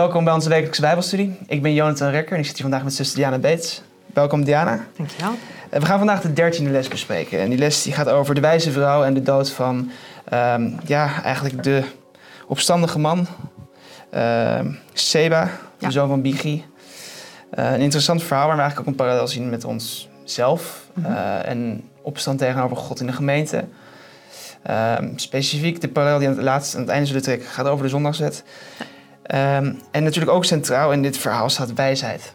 Welkom bij onze wekelijkse Bijbelstudie. Ik ben Jonathan Rekker en ik zit hier vandaag met zuster Diana Beets. Welkom Diana. Dankjewel. Eh, We gaan vandaag de dertiende les bespreken. En die les die gaat over de wijze vrouw en de dood van ehm, ja, eigenlijk de opstandige man, ehm, Seba, de Ja. zoon van Bigi. Eh, een interessant verhaal waar we eigenlijk ook een parallel zien met onszelf Mhm. eh, en opstand tegenover God in de gemeente. Ehm, specifiek de parallel die aan het, laatste, aan het einde zullen trekken gaat over de zondagswet. Ehm, en natuurlijk ook centraal in dit verhaal staat wijsheid.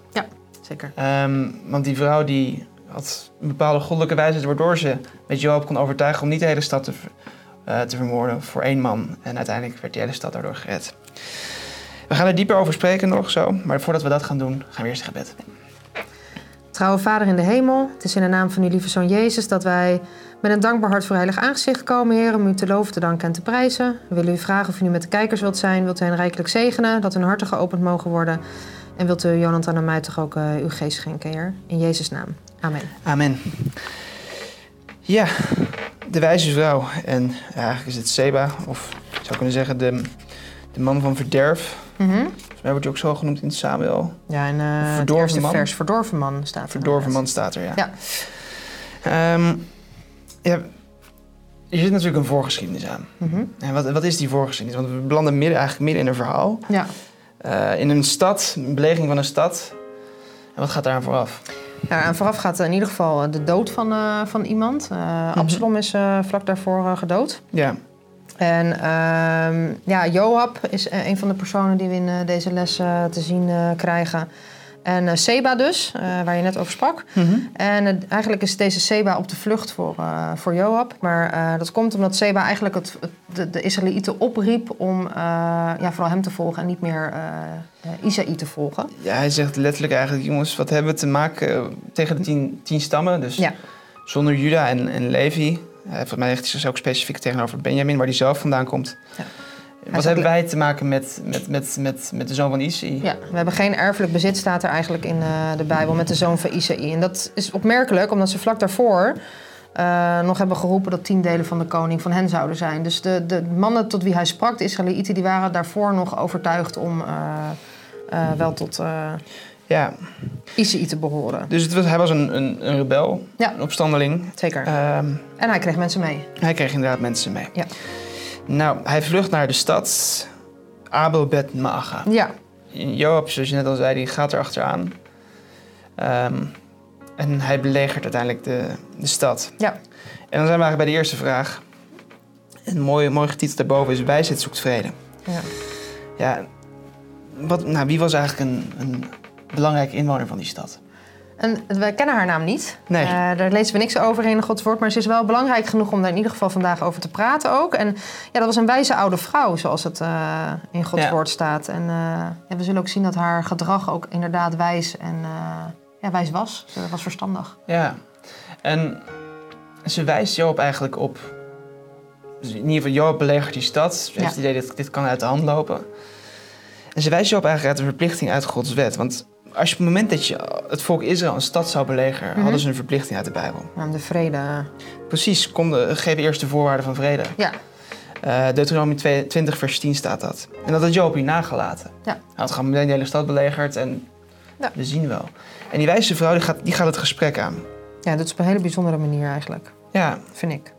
Zeker. Ehm, want die vrouw die had een bepaalde goddelijke wijsheid waardoor ze met Joab kon overtuigen om niet de hele stad te, eh, te vermoorden voor één man. En uiteindelijk werd die hele stad daardoor gered. We gaan er dieper over spreken nog zo, maar voordat we dat gaan doen, gaan we eerst gebed. Trouwe Vader in de hemel, het is in de naam van uw lieve Zoon Jezus dat wij met een dankbaar hart voor heilig aangezicht komen, Heer, om u te loven, te danken en te prijzen. We willen u vragen of u nu met de kijkers wilt zijn, wilt u hen rijkelijk zegenen, dat hun harten geopend mogen worden. En wilt u Jonathan en mij toch ook eh, uw geest schenken, Heer. In Jezus' naam. Amen. Amen. Ja, de wijze vrouw. En ja, eigenlijk is het Seba, of ik zou kunnen zeggen de, de man van verderf. Mhm. Volgens mij wordt hij ook zo genoemd in Samuel. Ja, en het Verdorven man. vers, verdorven man, staat er. Verdorven man staat er, ja. Ja. Ehm, ja, er zit natuurlijk een voorgeschiedenis aan. Mhm. En wat, wat is die voorgeschiedenis? Want we belanden midden, eigenlijk midden in een verhaal. Ja. Eh, in een stad, een belegering van een stad. En wat gaat daar aan vooraf? Ja, en vooraf gaat in ieder geval eh, de dood van, eh, van iemand. Eh, Absalom is eh, vlak daarvoor eh, gedood. Ja, En ehm, ja, Joab is eh, een van de personen die we in eh, deze les eh, te zien eh, krijgen. En eh, Seba dus, eh, waar je net over sprak. En eh, eigenlijk is deze Seba op de vlucht voor, eh, voor Joab. Maar eh, dat komt omdat Seba eigenlijk het, het- de, de Israëlieten opriep om eh, ja, vooral hem te volgen en niet meer Isaïe te volgen. ja, hij zegt letterlijk eigenlijk, jongens, wat hebben we te maken tegen de tien, tien stammen? Dus Ja. zonder Juda en, en Levi. Uh, volgens mij richt hij zich ook specifiek tegenover Benjamin, waar hij zelf vandaan komt. Ja. Wat hebben wij te maken met, met, met, met, met de zoon van Isi? Ja, we hebben geen erfelijk bezit, staat er eigenlijk in eh, de Bijbel, met de zoon van Isaïe. En dat is opmerkelijk, omdat ze vlak daarvoor eh, nog hebben geroepen dat tien delen van de koning van hen zouden zijn. Dus de, de mannen tot wie hij sprak, de Israëlieten, die waren daarvoor nog overtuigd om eh, wel tot Ja, Isaïe te behoren. dus het was, hij was een, een, een rebel, Ja. een opstandeling. Zeker. Ehm, en hij kreeg mensen mee. hij kreeg inderdaad mensen mee. Ja. Nou, hij vlucht naar de stad Abel Bet Maaga. Ja, Joab, zoals je net al zei, die gaat er achteraan. Ehm, en hij belegert uiteindelijk de, de stad. ja. En dan zijn we eigenlijk bij de eerste vraag. Een mooi, mooi getiteld daarboven is wijsheid zoekt vrede. ja. Ja, wat, nou, wie was eigenlijk een, een belangrijke inwoner van die stad? En we kennen haar naam niet. Nee. Eh, daar lezen we niks over in Gods woord. Maar ze is wel belangrijk genoeg om daar in ieder geval vandaag over te praten ook. En ja, dat was een wijze oude vrouw, zoals het eh, in Gods Ja. woord staat. En eh, ja, we zullen ook zien dat haar gedrag ook inderdaad wijs en ja, wijs was. Ze was verstandig. Ja, en ze wijst Joab eigenlijk op... dus in ieder geval, Joab belegert die stad. Ze heeft het idee dat dit kan uit de hand lopen. En ze wijst Joab eigenlijk uit een verplichting uit Gods wet. Want als je op het moment dat je het volk Israël een stad zou belegeren... Mhm. hadden ze een verplichting uit de Bijbel. Ja, de vrede. Precies, konden, geven eerst de voorwaarden van vrede. Ja, Eh Deuteronomie 2 20 vers 10 staat dat. En dat had Joab hier nagelaten. Ja. Hij had gewoon meteen de hele stad belegerd en Ja. we zien wel. En die wijze vrouw die gaat, die gaat het gesprek aan. ja, dat is op een hele bijzondere manier eigenlijk, Ja, vind ik.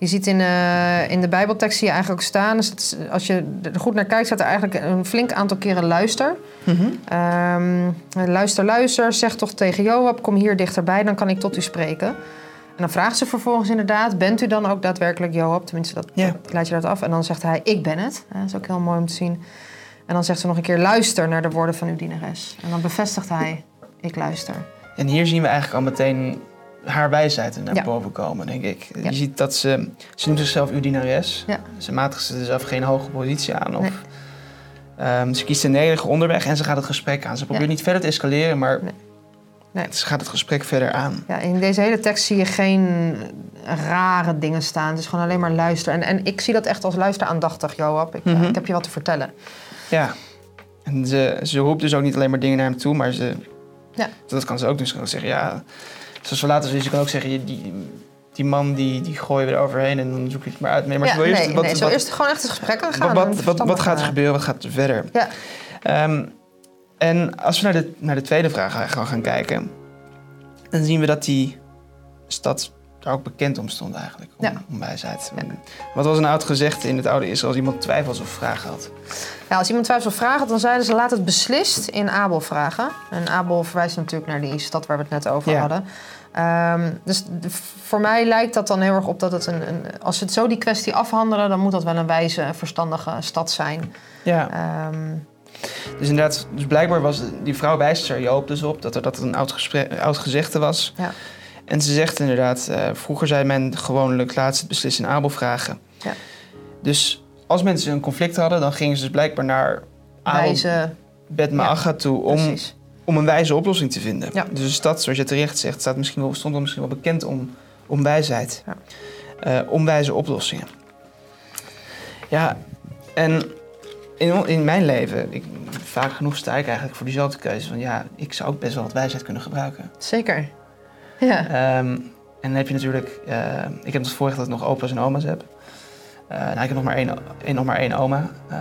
Je ziet in, eh, in de Bijbeltekst zie je eigenlijk ook staan, dus het als je er goed naar kijkt, staat er eigenlijk een flink aantal keren luister. Ehm, luister, luister, zeg toch tegen Joab, kom hier dichterbij, dan kan ik tot u spreken. En dan vraagt ze vervolgens inderdaad, bent u dan ook daadwerkelijk Joab? Tenminste, dat, leidt je dat af. En dan zegt hij, ik ben het. Dat is ook heel mooi om te zien. En dan zegt ze nog een keer, luister naar de woorden van uw dienares. En dan bevestigt hij, ik luister. en hier zien we eigenlijk al meteen haar wijsheid naar Ja. boven komen, denk ik. Ja. Je ziet dat ze, ze noemt zichzelf uw dienares. Ja. Ze matigt zichzelf geen hoge positie aan. Of, Nee. Ehm, ze kiest een nederige onderweg en ze gaat het gesprek aan. Ze probeert niet verder te escaleren, maar Nee. Nee. ze gaat het gesprek verder aan. Ja, in deze hele tekst zie je geen rare dingen staan. Het is gewoon alleen maar luisteren. En, en ik zie dat echt als luister aandachtig, Joab. Ik, eh, Mhm. ik heb je wat te vertellen. Ja. En ze, ze roept dus ook niet alleen maar dingen naar hem toe, maar ze, Ja. dat kan ze ook doen. Ze kan ook zeggen, ja, zoals we later zien, ze kan ook zeggen, je- die, die man die, die gooien we eroverheen en dan zoek je het maar uit. Nee, maar ja, zo eerst, nee, wat, nee, zo wat, eerst gewoon echt het gesprek wat, aangaan. wat, wat, wat, gaat er gebeuren? Wat gaat er verder? Ja, Ehm, en als we naar de, naar de tweede vraag gaan, gaan kijken, dan zien we dat die stad daar ook bekend om stond eigenlijk, om, Ja. om wijsheid. Ja. Wat was een oud gezegde in het oude Israël als iemand twijfels of vragen had? Ja, als iemand twijfels of vragen, dan zeiden ze laat het beslist in Abel vragen. En Abel verwijst natuurlijk naar die stad waar we het net over Ja. hadden. Ehm, dus voor mij lijkt dat dan heel erg op dat het een, een... Als ze het zo die kwestie afhandelen, dan moet dat wel een wijze, verstandige stad zijn. Ja, Ehm, dus inderdaad, dus blijkbaar was die vrouw wijst er Joop dus op dat er, dat een oud, gesprek, oud gezegde was. Ja. En ze zegt inderdaad, eh, vroeger zei men gewoonlijk laat ze het beslissen in Abel vragen. Ja. Dus als mensen een conflict hadden, dan gingen ze dus blijkbaar naar Abel wijze, Bet Maaga toe om precies. om een wijze oplossing te vinden. Ja. Dus de stad, zoals je terecht zegt, staat misschien wel, stond misschien wel bekend om, om wijsheid. Ja. Eh, om wijze oplossingen. Ja, en in, in mijn leven, ik, vaak genoeg sta ik eigenlijk voor diezelfde keuze. Van ja, ik zou ook best wel wat wijsheid kunnen gebruiken. Zeker. Ja. Ehm, en dan heb je natuurlijk, eh, ik heb het vorig dat ik nog opa's en oma's heb. Eh, nou, ik heb nog maar één, één, nog maar één oma. Eh,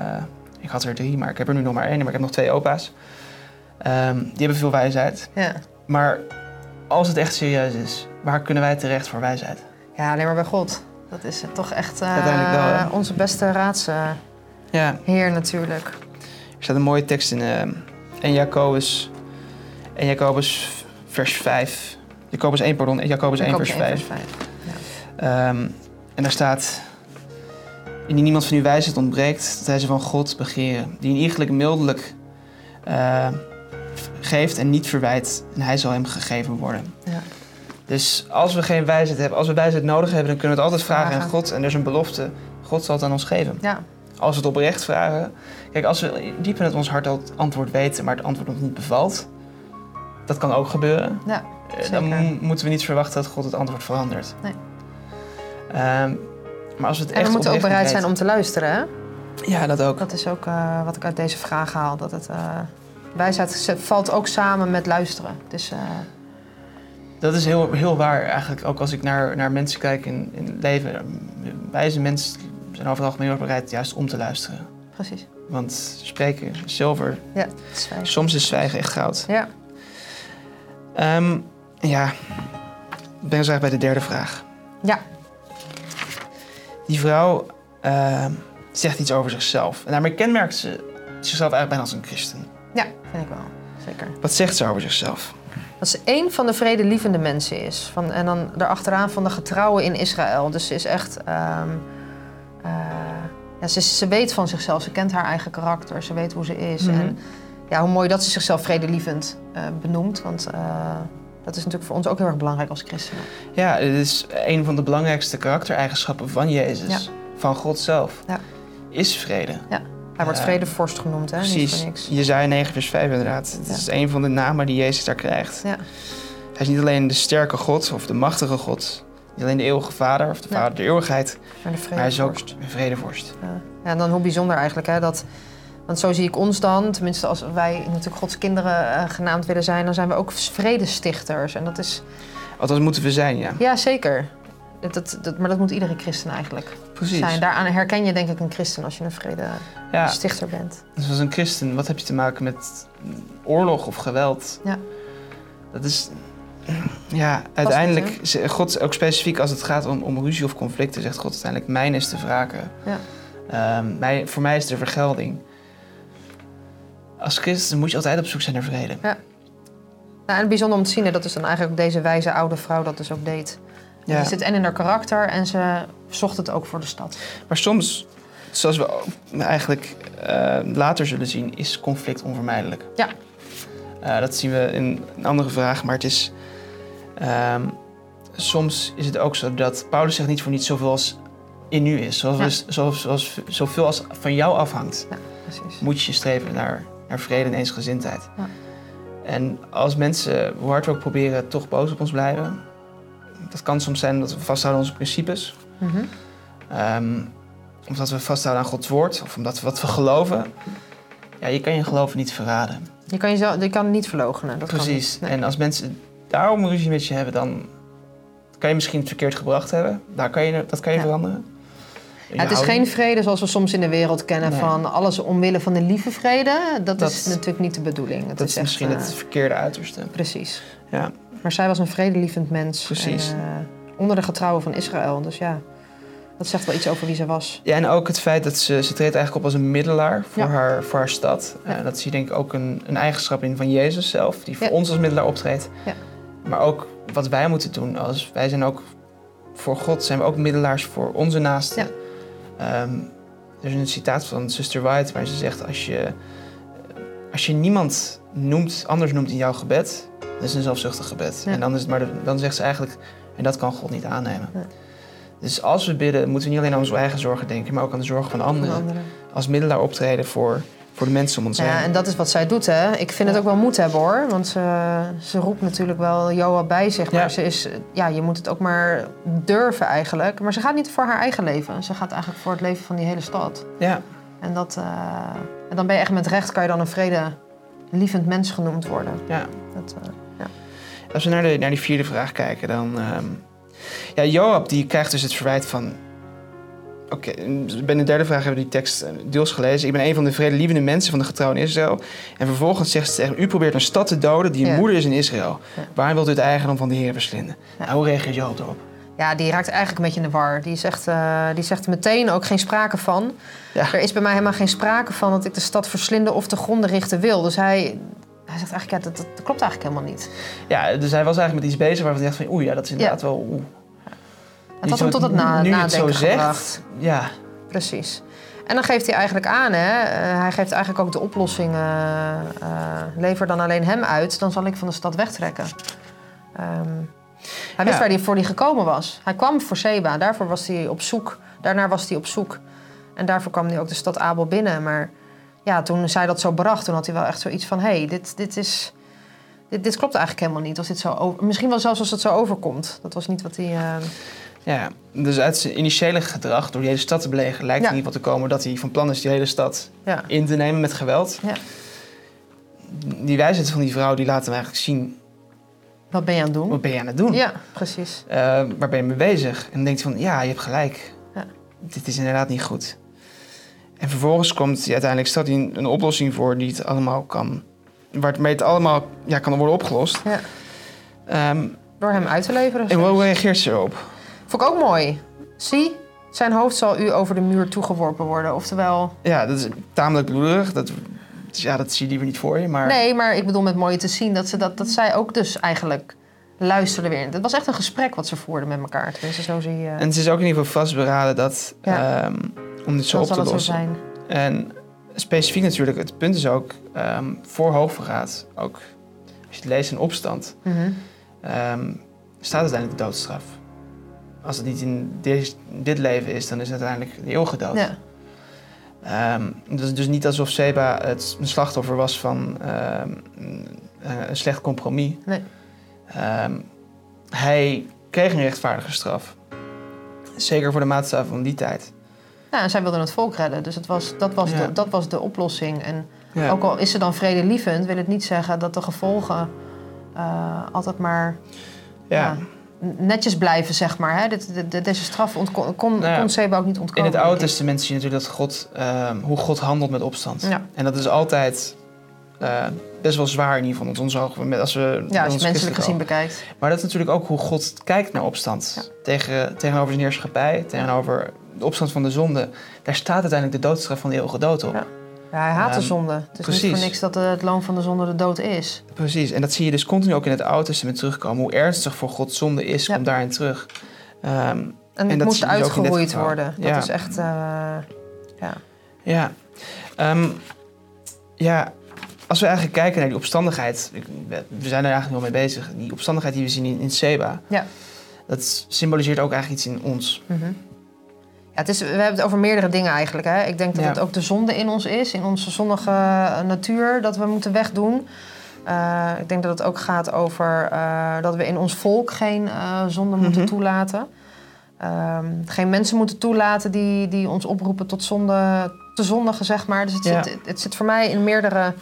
ik had er drie, maar ik heb er nu nog maar één. Maar ik heb nog twee opa's. Ehm, die hebben veel wijsheid. ja. Maar als het echt serieus is, waar kunnen wij terecht voor wijsheid? Ja, alleen maar bij God. Dat is toch echt eh, wel, onze beste raadsheer Ja, natuurlijk. er staat een mooie tekst in eh 1 Jacobus, 1 Jacobus vers 5. Jacobus 1, pardon, Jacobus 1 vers 5. Ehm, en daar staat... Indien niemand van uw wijsheid ontbreekt, dat hij ze van God begeren. Die een iegelijk mildelijk eh, geeft en niet verwijt. En hij zal hem gegeven worden. Ja. Dus als we geen wijsheid hebben, als we wijsheid nodig hebben, dan kunnen we het altijd vragen aan. God. En er is een belofte. God zal het aan ons geven. Ja, Als we het oprecht vragen. Kijk, als we diep in het ons hart al het antwoord weten, maar het antwoord nog niet bevalt. Dat kan ook gebeuren. ja, Eh, Dan mo- moeten we niet verwachten dat God het antwoord verandert. Nee. Ehm, maar als we het en we echt moeten ook bereid zijn om te luisteren. Hè? Ja, dat ook. Dat is ook eh, wat ik uit deze vraag haal. Dat het, eh, wijsheid valt ook samen met luisteren. Dus Dat is heel, heel waar eigenlijk. Ook als ik naar, naar mensen kijk in, in het leven. Wijze mensen zijn over het algemeen bereid juist om te luisteren. precies. Want spreken is zilver. Ja, fijn. Soms is zwijgen echt goud. Ja, Ehm, ja, ik ben eigenlijk bij de derde vraag. ja, Die vrouw ehm, zegt iets over zichzelf. En daarmee kenmerkt ze zichzelf eigenlijk bijna als een christen. ja, vind ik wel. Zeker. Wat zegt ze over zichzelf? Dat ze één van de vredelievende mensen is. Van, en dan daarachteraan van de getrouwen in Israël. Dus ze is echt... ehm, eh, ja, ze, ze weet van zichzelf. Ze kent haar eigen karakter. Ze weet hoe ze is. Mhm. En ja, hoe mooi dat ze zichzelf vredelievend eh, benoemt. Want eh, dat is natuurlijk voor ons ook heel erg belangrijk als christenen. Ja, het is een van de belangrijkste karaktereigenschappen van Jezus. Van God zelf. Ja. Is vrede. Hij wordt Ja. vredevorst genoemd, hè? Precies. niks. Jezaja 9 vers 5 inderdaad. Het Ja. is een van de namen die Jezus daar krijgt. Ja. Hij is niet alleen de sterke God of de machtige God. Niet alleen de eeuwige vader of de Ja. vader der eeuwigheid. Maar de Maar hij is ook een vredevorst. Ja. ja, en dan hoe bijzonder eigenlijk, hè? Dat, want zo zie ik ons dan, tenminste als wij natuurlijk Gods kinderen eh, genaamd willen zijn, dan zijn we ook vredestichters. En dat is, Althans moeten we zijn, ja. ja zeker. Dat, dat, dat- maar dat moet iedere christen eigenlijk Precies. zijn. Daaraan herken je denk ik een christen als je een Ja, vredestichter bent. dus als een christen, wat heb je te maken met oorlog of geweld? Ja. Dat is... Ja, uiteindelijk, niet, God ook specifiek als het gaat om, om ruzie of conflicten, zegt God uiteindelijk, mijn is te wraken. Ja. Ehm, mij, voor mij is de vergelding. Als christen moet je altijd op zoek zijn naar vrede. Nou, en bijzonder om te zien, hè, dat is dan eigenlijk ook deze wijze oude vrouw dat dus ook deed. Ja. Ze zit en in haar karakter en ze zocht het ook voor de stad. Maar soms, zoals we eigenlijk eh, later zullen zien, is conflict onvermijdelijk. Ja. Eh, dat zien we in een andere vraag, maar het is... ehm, soms is het ook zo dat Paulus zegt niet voor niet zoveel als in u is. Zoals, Ja. zoals, zoals, zoveel als van jou afhangt, Precies. moet je streven naar, naar vrede en eensgezindheid. Ja. En als mensen, hoe hard we ook proberen, toch boos op ons blijven... Dat kan soms zijn dat we vasthouden aan onze principes. Mhm. Ehm, omdat we vasthouden aan Gods woord of omdat we wat we geloven. Ja, je kan je geloof niet verraden. Je kan jezelf, je kan niet verloochenen. Dat Precies. Kan niet. Nee. En als mensen daarom ruzie met je hebben, dan kan je misschien het verkeerd gebracht hebben. Daar kan je, dat kan je Ja. veranderen. Ja, het is geen vrede zoals we soms in de wereld kennen Nee. van alles omwille van de lieve vrede. Dat, Dat- is natuurlijk niet de bedoeling. Het Dat is echt, misschien eh, het verkeerde uiterste. Precies. Ja. Maar zij was een vredelievend mens. Precies. En, eh, onder de getrouwen van Israël. Dus ja, dat zegt wel iets over wie ze was. ja, en ook het feit dat ze, ze treedt eigenlijk op als een middelaar voor, Ja. haar, voor haar stad. Ja. Eh, dat zie je denk ik ook een, een eigenschap in van Jezus zelf, die voor Ja. ons als middelaar optreedt. Ja. Maar ook wat wij moeten doen. Als, wij zijn ook voor God, zijn we ook middelaars voor onze naasten. Ehm, er is een citaat van Sister White waar ze zegt: Als je, als je niemand noemt, anders noemt in jouw gebed, dat is een zelfzuchtig gebed. Ja. En dan, is het maar de- dan zegt ze eigenlijk: En dat kan God niet aannemen. Dus als we bidden, moeten we niet alleen aan onze eigen zorgen denken, maar ook aan de zorgen van Van anderen. anderen. Als middelaar optreden voor, voor de mensen om ons Nou Ja, heen. en dat is wat zij doet, hè. Ik vind het ook wel moed hebben, hoor. Want ze, ze roept natuurlijk wel Joab bij zich. Maar Ja. ze is... Ja, je moet het ook maar durven, eigenlijk. Maar ze gaat niet voor haar eigen leven. Ze gaat eigenlijk voor het leven van die hele stad. Ja, En, dat, eh, en dan ben je echt met recht... kan je dan een vredelievend mens genoemd worden. ja. Dat, eh, Als we naar, de, naar die vierde vraag kijken, dan... ehm, ja, Joab die krijgt dus het verwijt van... Oké, bij de derde vraag hebben we die tekst eh, deels gelezen. Ik ben een van de vredelievende mensen van de getrouwen in Israël. En vervolgens zegt ze tegen u probeert een stad te doden die een Ja. moeder is in Israël. Ja. Waarom wilt u het eigendom van de Heer verslinden? Ja. Nou, hoe reageert Joab erop? ja, die raakt eigenlijk een beetje in de war. Die zegt, eh, die zegt meteen ook geen sprake van. Er is bij mij helemaal geen sprake van... dat ik de stad verslinden of te gronden richten wil. Dus hij... Hij zegt eigenlijk, ja, dat, dat klopt eigenlijk helemaal niet. Ja, dus hij was eigenlijk met iets bezig waarvan hij dacht van... Oeh, ja, dat is inderdaad wel... Het had hem tot het na, nu je het zo nadenken zegt. Ja, Precies. En dan geeft hij eigenlijk aan, hè. eh, hij geeft eigenlijk ook de oplossing. eh, eh, lever dan alleen hem uit, dan zal ik van de stad wegtrekken. Ehm, hij wist Ja. waar hij voor die gekomen was. Hij kwam voor Seba, daarvoor was hij op zoek. Daarnaar was hij op zoek. En daarvoor kwam hij ook de stad Abel binnen. Maar ja, toen zij dat zo bracht, toen had hij wel echt zoiets van... hé, hey, dit, dit is... Dit, dit klopt eigenlijk helemaal niet. Als dit zo over, misschien wel zelfs als het zo overkomt. Dat was niet wat hij... eh, ja, dus uit zijn initiële gedrag, door die hele stad te belegen... lijkt Ja. in ieder geval te komen dat hij van plan is die hele stad ja. in te nemen met geweld. Ja. Die wijsheid van die vrouw die laat hem eigenlijk zien... Wat ben je aan het doen? wat ben je aan het doen? Ja, precies. Eh, waar ben je mee bezig? En dan denkt hij van, ja, je hebt gelijk. Ja. Dit is inderdaad niet goed. En vervolgens komt hij uiteindelijk, stelt hij een, een oplossing voor die het allemaal kan... Waarmee het allemaal ja, kan worden opgelost. Ja. Ehm, Door hem uit te leveren. en hoe reageert ze erop? Vond ik ook mooi. Zie, zijn hoofd zal u over de muur toegeworpen worden. Oftewel... Ja, dat is tamelijk bloederig. Dat, ja, dat zie je niet voor je, maar... Nee, maar ik bedoel met mooi te zien dat, ze dat, dat zij ook dus eigenlijk luisterde weer. Het was echt een gesprek wat ze voerden met elkaar. Tenminste, zo zie je... En ze is ook in ieder geval vastberaden dat, Ja. ehm, om dit zo op te lossen. zijn. En specifiek natuurlijk, het punt is ook, ehm, voor hoogverraad, ook als je het leest in opstand, Mhm. ehm, staat uiteindelijk de doodstraf. Als het niet in dit, dit leven is, dan is het uiteindelijk de eeuwige dood. Ja. Het is dus niet alsof Seba het een slachtoffer was van ehm, een, een slecht compromis. Nee. Ehm, hij kreeg een rechtvaardige straf. Zeker voor de maatstaven van die tijd. Ja, en zij wilden het volk redden. Dus het was, dat, was Ja. de, dat was de oplossing. En Ja. ook al is ze dan vredelievend... wil het niet zeggen dat de gevolgen eh, altijd maar... ja. Netjes blijven, zeg maar. Hè? Deze straf kon, Nou ja, kon Seba ook niet In ontkomen. het Oude. Testament zie je natuurlijk dat God, ehm, hoe God handelt met opstand. Ja. En dat is altijd eh, best wel zwaar in ieder geval, in onze ogen. Met- Als we Ja, als ons je menselijk gezien ogen. bekijkt. Maar dat is natuurlijk ook hoe God kijkt naar opstand. Ja. Tegen, tegenover zijn heerschappij, tegenover de opstand van de zonde. Daar staat uiteindelijk de doodstraf van de eeuwige dood op. Ja. Hij haat de Ehm, zonde. Het is niet precies. voor niks dat het loon van de zonde de dood is. Precies, en dat zie je dus continu ook in het Oude Testament terugkomen. Hoe ernstig voor God zonde is, Ja. komt daarin terug. Ehm, En, En het dat moest uitgeroeid worden. Dat Ja. is echt... eh, ja. Ja. Ehm, ja, als we eigenlijk kijken naar die opstandigheid, we zijn er eigenlijk wel mee bezig. Die opstandigheid die we zien in, in Seba, Ja. dat symboliseert ook eigenlijk iets in ons. Mhm. Ja, het is, we hebben het over meerdere dingen eigenlijk. Hè? Ik denk dat Ja. het ook de zonde in ons is, in onze zonnige eh, natuur, dat we moeten wegdoen. Eh, ik denk dat het ook gaat over eh, dat we in ons volk geen zonde moeten Mhm. toelaten. Ehm, geen mensen moeten toelaten die, die ons oproepen tot zonde, te zondigen, zeg maar. Dus het, Ja. zit, het zit voor mij in meerdere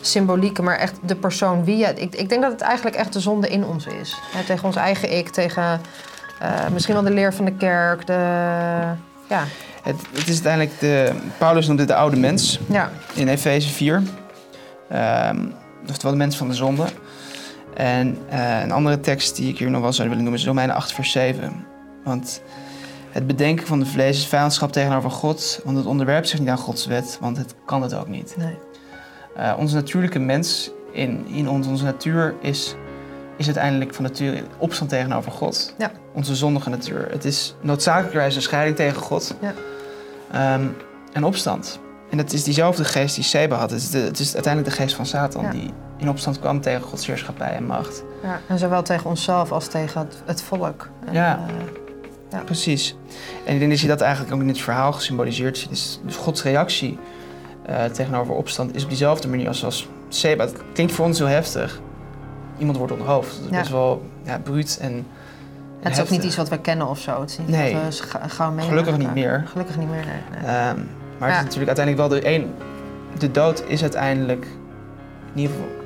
symbolieke, maar echt de persoon wie je... Ik, ik denk dat het eigenlijk echt de zonde in ons is. Hè, tegen ons eigen ik, tegen eh, misschien wel de leer van de kerk, de... Ja, Het, het is uiteindelijk de... Paulus noemt het de oude mens ja, in Efeze 4. Ehm oftewel de mens van de zonde. En eh, een andere tekst die ik hier nog wel zou willen noemen is Romeinen 8 vers 7. Want het bedenken van de vlees is vijandschap tegenover God, want het onderwerpt zich niet aan Gods wet, want het kan het ook niet. nee. Eh, onze natuurlijke mens in, in ons, onze natuur is, is uiteindelijk van nature opstand tegenover God. Ja. Onze zondige natuur. Het is noodzakelijkerwijs een scheiding tegen God. Ja. Ehm, en opstand. En het is diezelfde geest die Seba had. Het is, de, het is uiteindelijk de geest van Satan Ja. die in opstand kwam tegen Gods heerschappij en macht. Ja, en zowel tegen onszelf als tegen het, het volk. En, Ja. eh, Precies. En ik denk dat je dat eigenlijk ook in het verhaal gesymboliseerd ziet. Dus, dus Gods reactie eh, tegenover opstand is op diezelfde manier als, als Seba. Het klinkt voor ons heel heftig. Iemand wordt onthoofd. Dat is best wel ja, bruut en het is ook niet iets wat we kennen of zo. Het is niet Nee. wat we gauw mee Gelukkig niet meer. Gelukkig niet meer, nee. nee. Ehm, maar het is natuurlijk uiteindelijk wel de een. De dood is uiteindelijk in ieder geval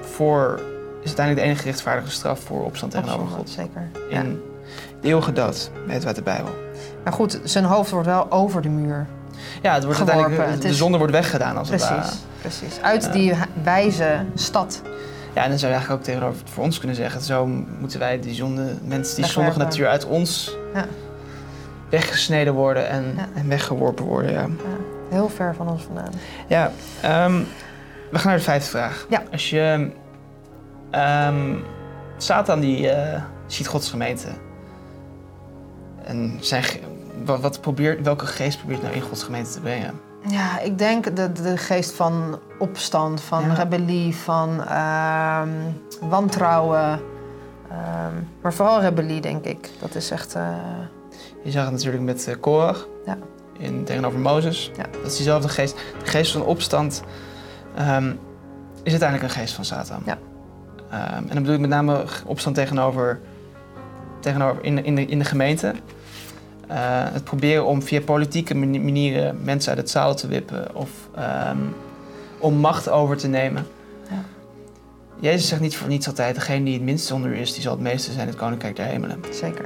voor is uiteindelijk de enige rechtvaardige straf voor opstand tegenover God. Zeker. Ja. In de eeuwige dood, weten we uit de Bijbel. Maar goed, zijn hoofd wordt wel over de muur. Ja, het wordt Geworpen. uiteindelijk, de zonde wordt weggedaan als het ware. Precies, precies. Uit die wijze stad. Ja, en dan zou je eigenlijk ook tegenover voor ons kunnen zeggen: zo moeten wij die zonde, mensen, die zondige natuur uit ons Ja. weggesneden worden en, Ja. en weggeworpen worden. Ja, Ja, heel ver van ons vandaan. ja ehm, we gaan naar de vijfde vraag. Ja. Als je ehm Satan die eh, ziet Gods gemeente en zijn, wat probeert, welke geest probeert nou in Gods gemeente te brengen? Ja, ik denk de, de geest van opstand, van Ja. rebellie, van ehm, wantrouwen. Ehm, maar vooral rebellie, denk ik. Dat is echt... eh, Je zag het natuurlijk met eh, Korach Ja. in, tegenover Mozes. Ja. Dat is diezelfde geest. De geest van opstand ehm, is uiteindelijk een geest van Satan. Ja. En dan bedoel ik met name opstand tegenover, tegenover in, in, de, in de gemeente. Eh, het proberen om via politieke mani- manieren mensen uit het zadel te wippen of ehm, om macht over te nemen. Ja. Jezus zegt niet voor niets altijd: degene die het minste onder u is, die zal het meeste zijn in het koninkrijk der hemelen zeker.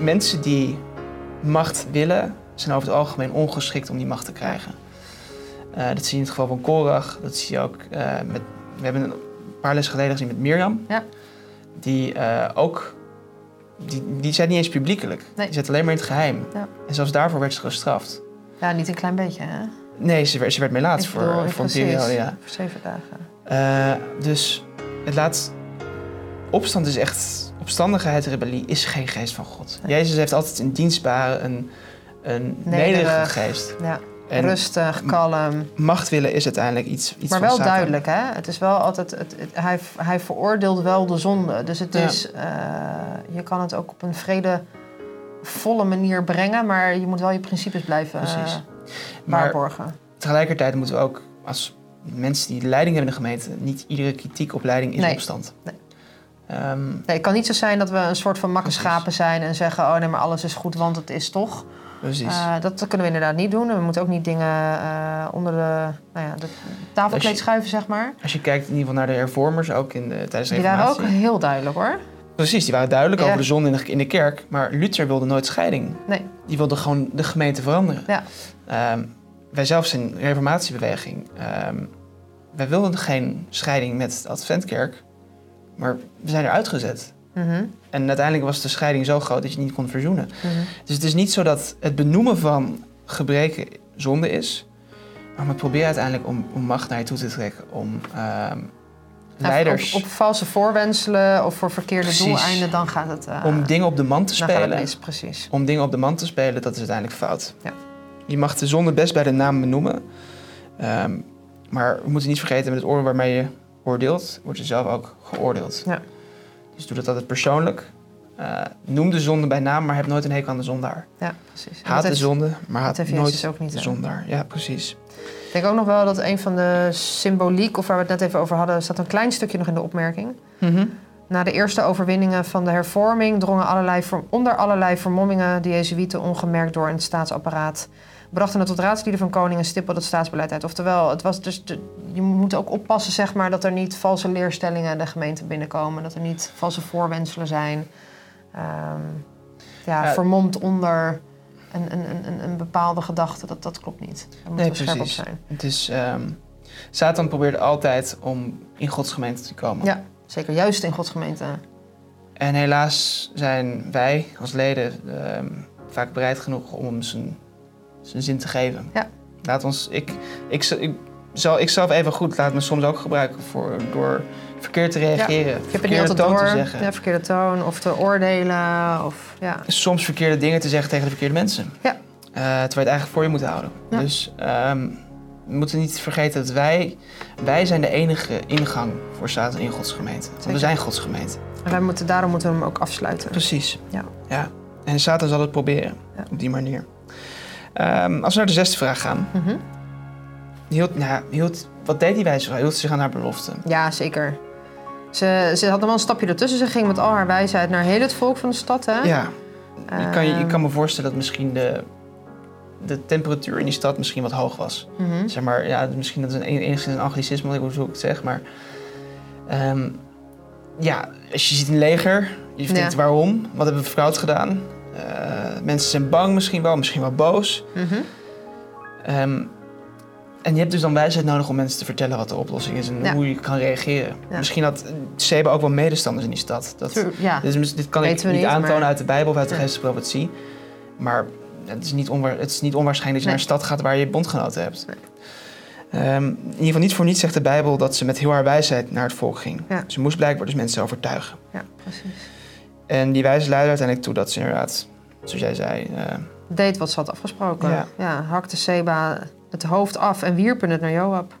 mensen die macht willen, zijn over het algemeen ongeschikt om die macht te krijgen. Eh, dat zie je in het geval van Korach. Dat zie je ook eh, met. We hebben een paar lessen geleden gezien met Mirjam. Ja. Die ook. Die, die zei niet eens publiekelijk. Nee. Die zat alleen maar in het geheim. Ja. En zelfs daarvoor werd ze gestraft. Ja, niet een klein beetje, hè? Nee, ze werd, ze werd melaats Ik voor, bedoel, voor een periode. Ja. Voor zeven dagen. Eh, dus het laat. Opstand is echt. Opstandigheid, rebellie is geen geest van God. Nee. Jezus heeft altijd een dienstbare, een, een nederige Nederig. geest. Ja, En rustig, kalm. macht willen is uiteindelijk iets, iets Maar wel Satan. duidelijk, hè? Het is wel altijd... Het, het- hij, hij veroordeelt wel de zonde. Dus het Ja. is... eh, je kan het ook op een vredevolle manier brengen... maar je moet wel je principes blijven eh, Precies. Waarborgen. tegelijkertijd moeten we ook als mensen die de leiding hebben in de gemeente... niet iedere kritiek op leiding is Nee. opstand. Nee. Ehm, Nee, het kan niet zo zijn dat we een soort van makke Precies. schapen zijn... en zeggen, oh nee, maar alles is goed, want het is toch. Precies. Eh, dat kunnen we inderdaad niet doen. We moeten ook niet dingen eh, onder de, nou ja, de tafelkleed je- schuiven, zeg maar. Als je kijkt in ieder geval naar de hervormers, ook in de, tijdens de Die waren ook heel duidelijk, hoor. Precies, die waren duidelijk Ja. over de zonde in de, in de kerk. Maar Luther wilde nooit scheiding. Nee. Die wilde gewoon de gemeente veranderen. Ja. Ehm, wij zelf zijn een reformatiebeweging. Ehm, wij wilden geen scheiding met de Adventkerk. Maar we zijn eruit gezet. Mhm, En uiteindelijk was de scheiding zo groot dat je niet kon verzoenen. mhm. Dus het is niet zo dat het benoemen van gebreken zonde is. Maar we proberen uiteindelijk om, om macht naar je toe te trekken. Om ehm, leiders, Op, op valse voorwenselen of voor verkeerde Precies. doeleinden, dan gaat het... eh, om dingen op de man te spelen. mis, precies. Om dingen op de man te spelen, dat is uiteindelijk fout. Ja. Je mag de zonde best bij de naam benoemen. Ehm, maar we moeten niet vergeten, met het oordeel waarmee je oordeelt, wordt je zelf ook geoordeeld. Ja. Dus doe dat altijd persoonlijk. Eh, noem de zonde bij naam, maar heb nooit een hekel aan de zondaar. Ja, precies. Haat de zonde, maar haat nooit ook niet. de zondaar. Ja, precies. Ik denk ook nog wel dat een van de symboliek, of waar we het net even over hadden, staat een klein stukje nog in de opmerking. Na de eerste overwinningen van de hervorming drongen allerlei, onder allerlei vermommingen de Jezuïeten ongemerkt door in het staatsapparaat. Brachten het tot raadslieden van koningen stippelde het staatsbeleid uit. Oftewel, het was dus de je moet ook oppassen zeg maar, dat er niet valse leerstellingen de gemeente binnenkomen. Dat er niet valse voorwenselen zijn. Ehm, ja, Ja. vermomd onder een, een, een- een, bepaalde gedachte. Dat, dat klopt niet. Daar moeten Nee, we scherp op zijn. Het is, ehm, Satan probeert altijd om in Gods gemeente te komen. Ja, zeker. Juist in Gods gemeente. En helaas zijn wij als leden ehm, vaak bereid genoeg om hem zijn, zijn zin te geven. Ja. Laat ons, ik, ik, ik, zal, ik zelf even goed laat me soms ook gebruiken voor, door verkeerd te reageren. Ik heb het niet altijd toon door. te zeggen. Ja, verkeerde toon of te oordelen. Of, ja. Soms verkeerde dingen te zeggen tegen de verkeerde mensen. Ja. Eh, terwijl je het eigenlijk voor je moet houden. Ja. Dus ehm, we moeten niet vergeten dat wij, wij zijn de enige ingang voor Satan in Gods gemeente. Want we zijn Gods gemeente. En wij moeten, daarom moeten we hem ook afsluiten. Precies. Ja. ja. En Satan zal het proberen Ja. op die manier. Ehm, als we naar de zesde vraag gaan. Mhm. Hield, nou, hield, wat deed die wijze vrouw? Hield ze zich aan haar belofte? Ja, zeker. Ze, ze had nog wel een stapje ertussen. Ze ging met al haar wijsheid naar heel het volk van de stad. Hè? Ja. Ik kan, je, ik Ehm, kan me voorstellen dat misschien de, de temperatuur in die stad misschien wat hoog was. mhm. Zeg maar, ja, misschien dat is een, enigszins een anglicisme, hoe ik het zeg, maar... ehm, ja, als je ziet een leger, je Ja. denkt waarom? Wat hebben we fout gedaan? Eh, mensen zijn bang misschien wel, misschien wel boos. Mhm. Ehm, en je hebt dus dan wijsheid nodig om mensen te vertellen wat de oplossing is en Ja. hoe je kan reageren. Ja. Misschien had Seba ook wel medestanders in die stad. Dat, Ja, dit, is, dit kan ik niet niet, aantonen maar- uit de Bijbel of uit de Ja. geestelijke profetie. Maar het is niet, onwaar, het is niet onwaarschijnlijk dat je Nee. naar een stad gaat waar je bondgenoten hebt. Nee. Ehm, in ieder geval niet voor niets zegt de Bijbel dat ze met heel haar wijsheid naar het volk ging. Ze moest blijkbaar dus mensen overtuigen. ja, precies. En die wijze leidde uiteindelijk toe dat ze inderdaad, zoals jij zei, eh, Deed wat ze had afgesproken. Ja. Ja. hakte Seba het hoofd af en wierpen het naar Joab.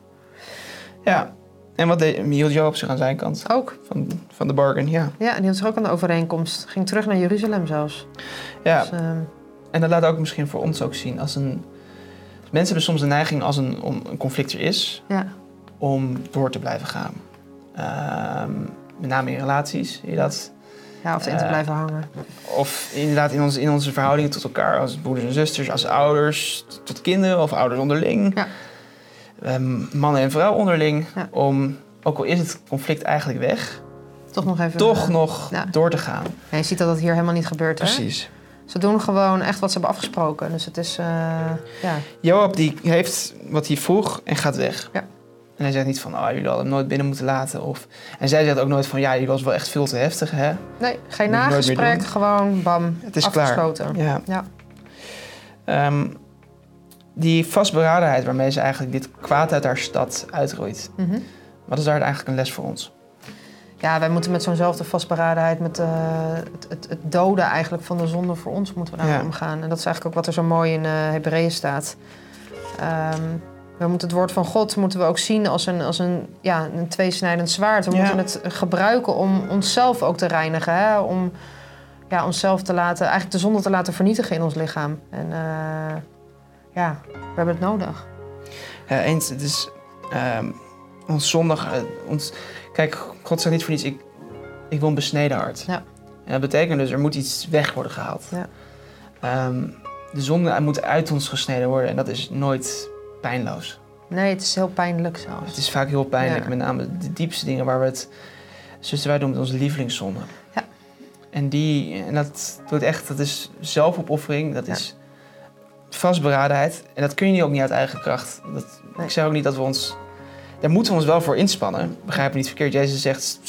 ja. En wat deed, hield Joab zich aan zijn kant Ook. van, van de bargain? Ja. Ja, en die had zich ook aan de overeenkomst. Ging terug naar Jeruzalem zelfs. ja. Dus, ehm, En dat laat ook misschien voor ons ook zien als een. Mensen hebben soms de neiging als een, om een conflict er is, ja. om door te blijven gaan. Ehm, met name in relaties, je dat? Ja, of erin te Eh, blijven hangen. Of inderdaad in onze, in onze verhoudingen tot elkaar, als broeders en zusters, als ouders tot kinderen of ouders onderling. Ja. Ehm, mannen en vrouw onderling. Ja. Om, ook al is het conflict eigenlijk weg, Toch nog even... toch eh, nog ja. door te gaan. ja, je ziet dat dat hier helemaal niet gebeurt, hè? Precies. Ze doen gewoon echt wat ze hebben afgesproken. Dus het is, eh, ja... Joab die heeft wat hij vroeg en gaat weg. Ja. En hij zegt niet van, oh, jullie hadden hem nooit binnen moeten laten. Of... En zij zegt ook nooit van, ja, die was wel echt veel te heftig, hè? Nee, geen je nagesprek, gewoon bam, Het is klaar. afgesloten. Ja. Ja. Ehm, die vastberadenheid waarmee ze eigenlijk dit kwaad uit haar stad uitroeit. Mhm. Wat is daar eigenlijk een les voor ons? Ja, wij moeten met zo'nzelfde vastberadenheid, met eh, het, het, het doden eigenlijk van de zonde voor ons, moeten we Ja. omgaan. En dat is eigenlijk ook wat er zo mooi in eh Hebreeën staat. Ehm, we moeten het woord van God moeten we ook zien als een, als een, ja, een tweesnijdend zwaard. We Ja. moeten het gebruiken om onszelf ook te reinigen. Hè? Om ja, onszelf te laten, eigenlijk de zonde te laten vernietigen in ons lichaam. En eh, ja, we hebben het nodig. Eens, het is ehm, ons zondag. eh, ons, kijk, God zegt niet voor niets, ik, ik wil een besneden hart. Ja. En dat betekent dus, er moet iets weg worden gehaald. Ja. Ehm, de zonde moet uit ons gesneden worden en dat is nooit pijnloos. Nee, het is heel pijnlijk zelfs. Het is vaak heel pijnlijk, Ja. met name de diepste dingen waar we het... Zuster, wij noemen het onze lievelingszonde. Ja. En die, en dat doet echt, dat is zelfopoffering, dat Ja. is vastberadenheid. En dat kun je ook niet uit eigen kracht. Dat, Nee. Ik zeg ook niet dat we ons, daar moeten we ons wel voor inspannen. Begrijp me niet verkeerd, Jezus zegt,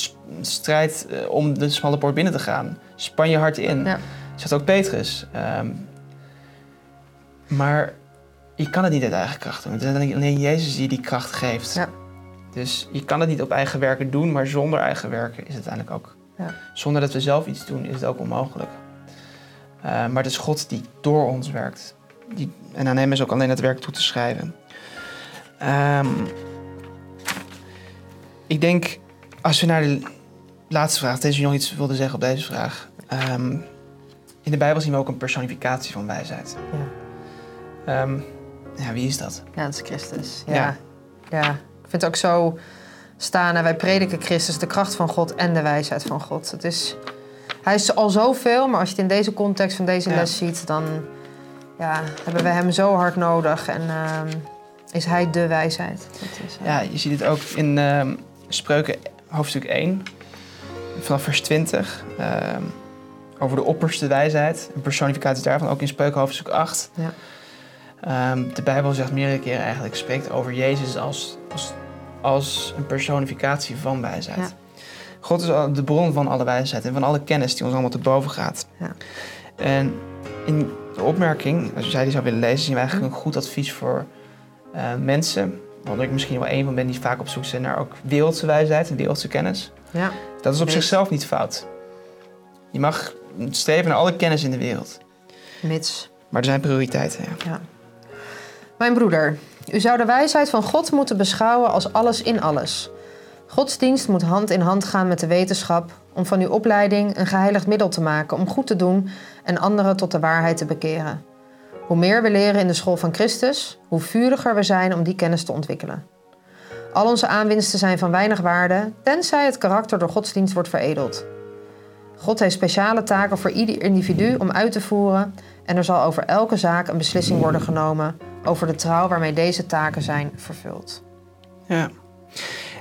strijd eh, om de smalle poort binnen te gaan. Span je hart in. Ja. Zegt ook Petrus. Ehm, maar je kan het niet uit eigen kracht doen. Het is alleen Jezus die die kracht geeft. Ja. Dus je kan het niet op eigen werken doen, maar zonder eigen werken is het uiteindelijk ook. Ja. Zonder dat we zelf iets doen, is het ook onmogelijk. Eh, maar het is God die door ons werkt. Die, en aan hem is ook alleen het werk toe te schrijven. Ehm, ik denk, als we naar de laatste vraag, deze nog iets wilde zeggen op deze vraag. Ehm, in de Bijbel zien we ook een personificatie van wijsheid. Ja. Ehm, ja, wie is dat? Ja, dat is Christus. Ja. Ja. ja. Ik vind het ook zo staan. En wij prediken Christus, de kracht van God en de wijsheid van God. Het is, hij is al zoveel, maar als je het in deze context van deze Ja. les ziet, dan ja, hebben we hem zo hard nodig. En ehm, Is hij de wijsheid? Dat is, uh, Ja, je ziet het ook in ehm, Spreuken hoofdstuk 1, vanaf vers 20. ehm, over de opperste wijsheid, een personificatie daarvan, ook in Spreuken hoofdstuk 8. Ja. Ehm, de Bijbel zegt meerdere keren eigenlijk, spreekt over Jezus als, als, als een personificatie van wijsheid. Ja. God is de bron van alle wijsheid en van alle kennis die ons allemaal te boven gaat. Ja. En in de opmerking, als jij die zou willen lezen, zien we eigenlijk een goed advies voor eh, mensen. Waar ik misschien wel een van ben die vaak op zoek zijn naar ook wereldse wijsheid en wereldse kennis. ja. Dat is op Nee. zichzelf niet fout. Je mag streven naar alle kennis in de wereld. Mits. Maar er zijn prioriteiten. Ja. Ja. Mijn broeder, u zou de wijsheid van God moeten beschouwen als alles in alles. Godsdienst moet hand in hand gaan met de wetenschap om van uw opleiding een geheiligd middel te maken om goed te doen en anderen tot de waarheid te bekeren. Hoe meer we leren in de school van Christus, hoe vuriger we zijn om die kennis te ontwikkelen. Al onze aanwinsten zijn van weinig waarde, tenzij het karakter door godsdienst wordt veredeld. God heeft speciale taken voor ieder individu om uit te voeren en er zal over elke zaak een beslissing worden genomen over de trouw waarmee deze taken zijn vervuld. Ja.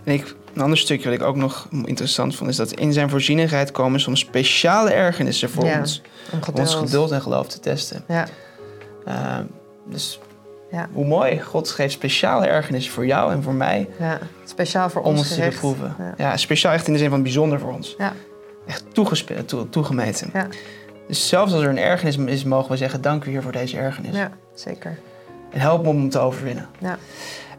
En ik, een ander stukje wat ik ook nog interessant vond, is dat in zijn voorzienigheid komen soms speciale ergernissen voor Ja, ons. Om Om ons geduld en geloof te testen. Ja, Uh, dus Ja. hoe mooi. God geeft speciale ergernissen voor jou en voor mij ja. Speciaal voor om ons ons te beproeven. Ja. Ja. speciaal echt in de zin van bijzonder voor ons. Ja. Echt toegespe- toe- toegemeten. Ja. Dus zelfs als er een ergernis is, mogen we zeggen: Dank u hier voor deze ergernis. ja, zeker. En help me om hem te overwinnen. Ja.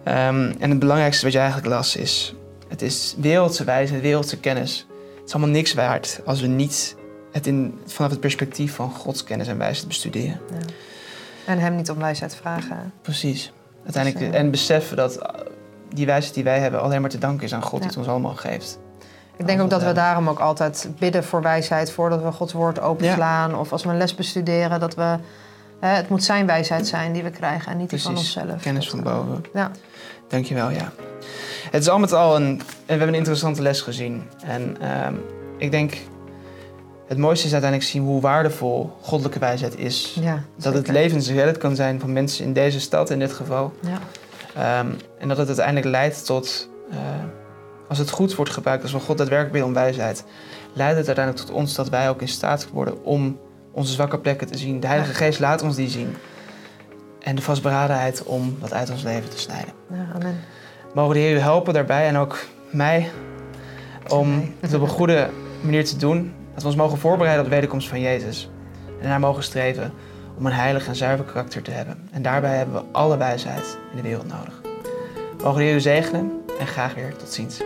Ehm, en het belangrijkste wat je eigenlijk las is: het is wereldse wijze, wereldse kennis. Het is allemaal niks waard als we niet het in, vanaf het perspectief van Gods kennis en wijsheid bestuderen. Ja. En hem niet om wijsheid vragen. Precies. Uiteindelijk, Dus, eh, en beseffen dat die wijsheid die wij hebben alleen maar te danken is aan God die het ons allemaal geeft. Ik denk ook dat we daarom ook altijd bidden voor wijsheid voordat we Gods woord openslaan. Of als we een les bestuderen, dat we. Hè, het moet zijn wijsheid zijn die we krijgen en niet die van onszelf. Kennis van boven. Ja, Dankjewel, ja. Het is al met al een... En we hebben een interessante les gezien. En ehm, ik denk... Het mooiste is uiteindelijk zien hoe waardevol goddelijke wijsheid is. ja Dat het zeker. levensredend kan zijn van mensen in deze stad in dit geval. Ja, Ehm, en dat het uiteindelijk leidt tot... eh, als het goed wordt gebruikt, als we God daadwerkelijk om wijsheid... leidt het uiteindelijk tot ons dat wij ook in staat worden om onze zwakke plekken te zien. De Heilige. Geest laat ons die zien. En de vastberadenheid om dat uit ons leven te snijden. ja, amen. Mogen de Heer u helpen daarbij en ook mij om het op een goede manier te doen. Dat we ons mogen voorbereiden op de wederkomst van Jezus. En naar mogen streven om een heilig en zuiver karakter te hebben. En daarbij hebben we alle wijsheid in de wereld nodig. Mogen de Heer u zegenen en graag weer tot ziens.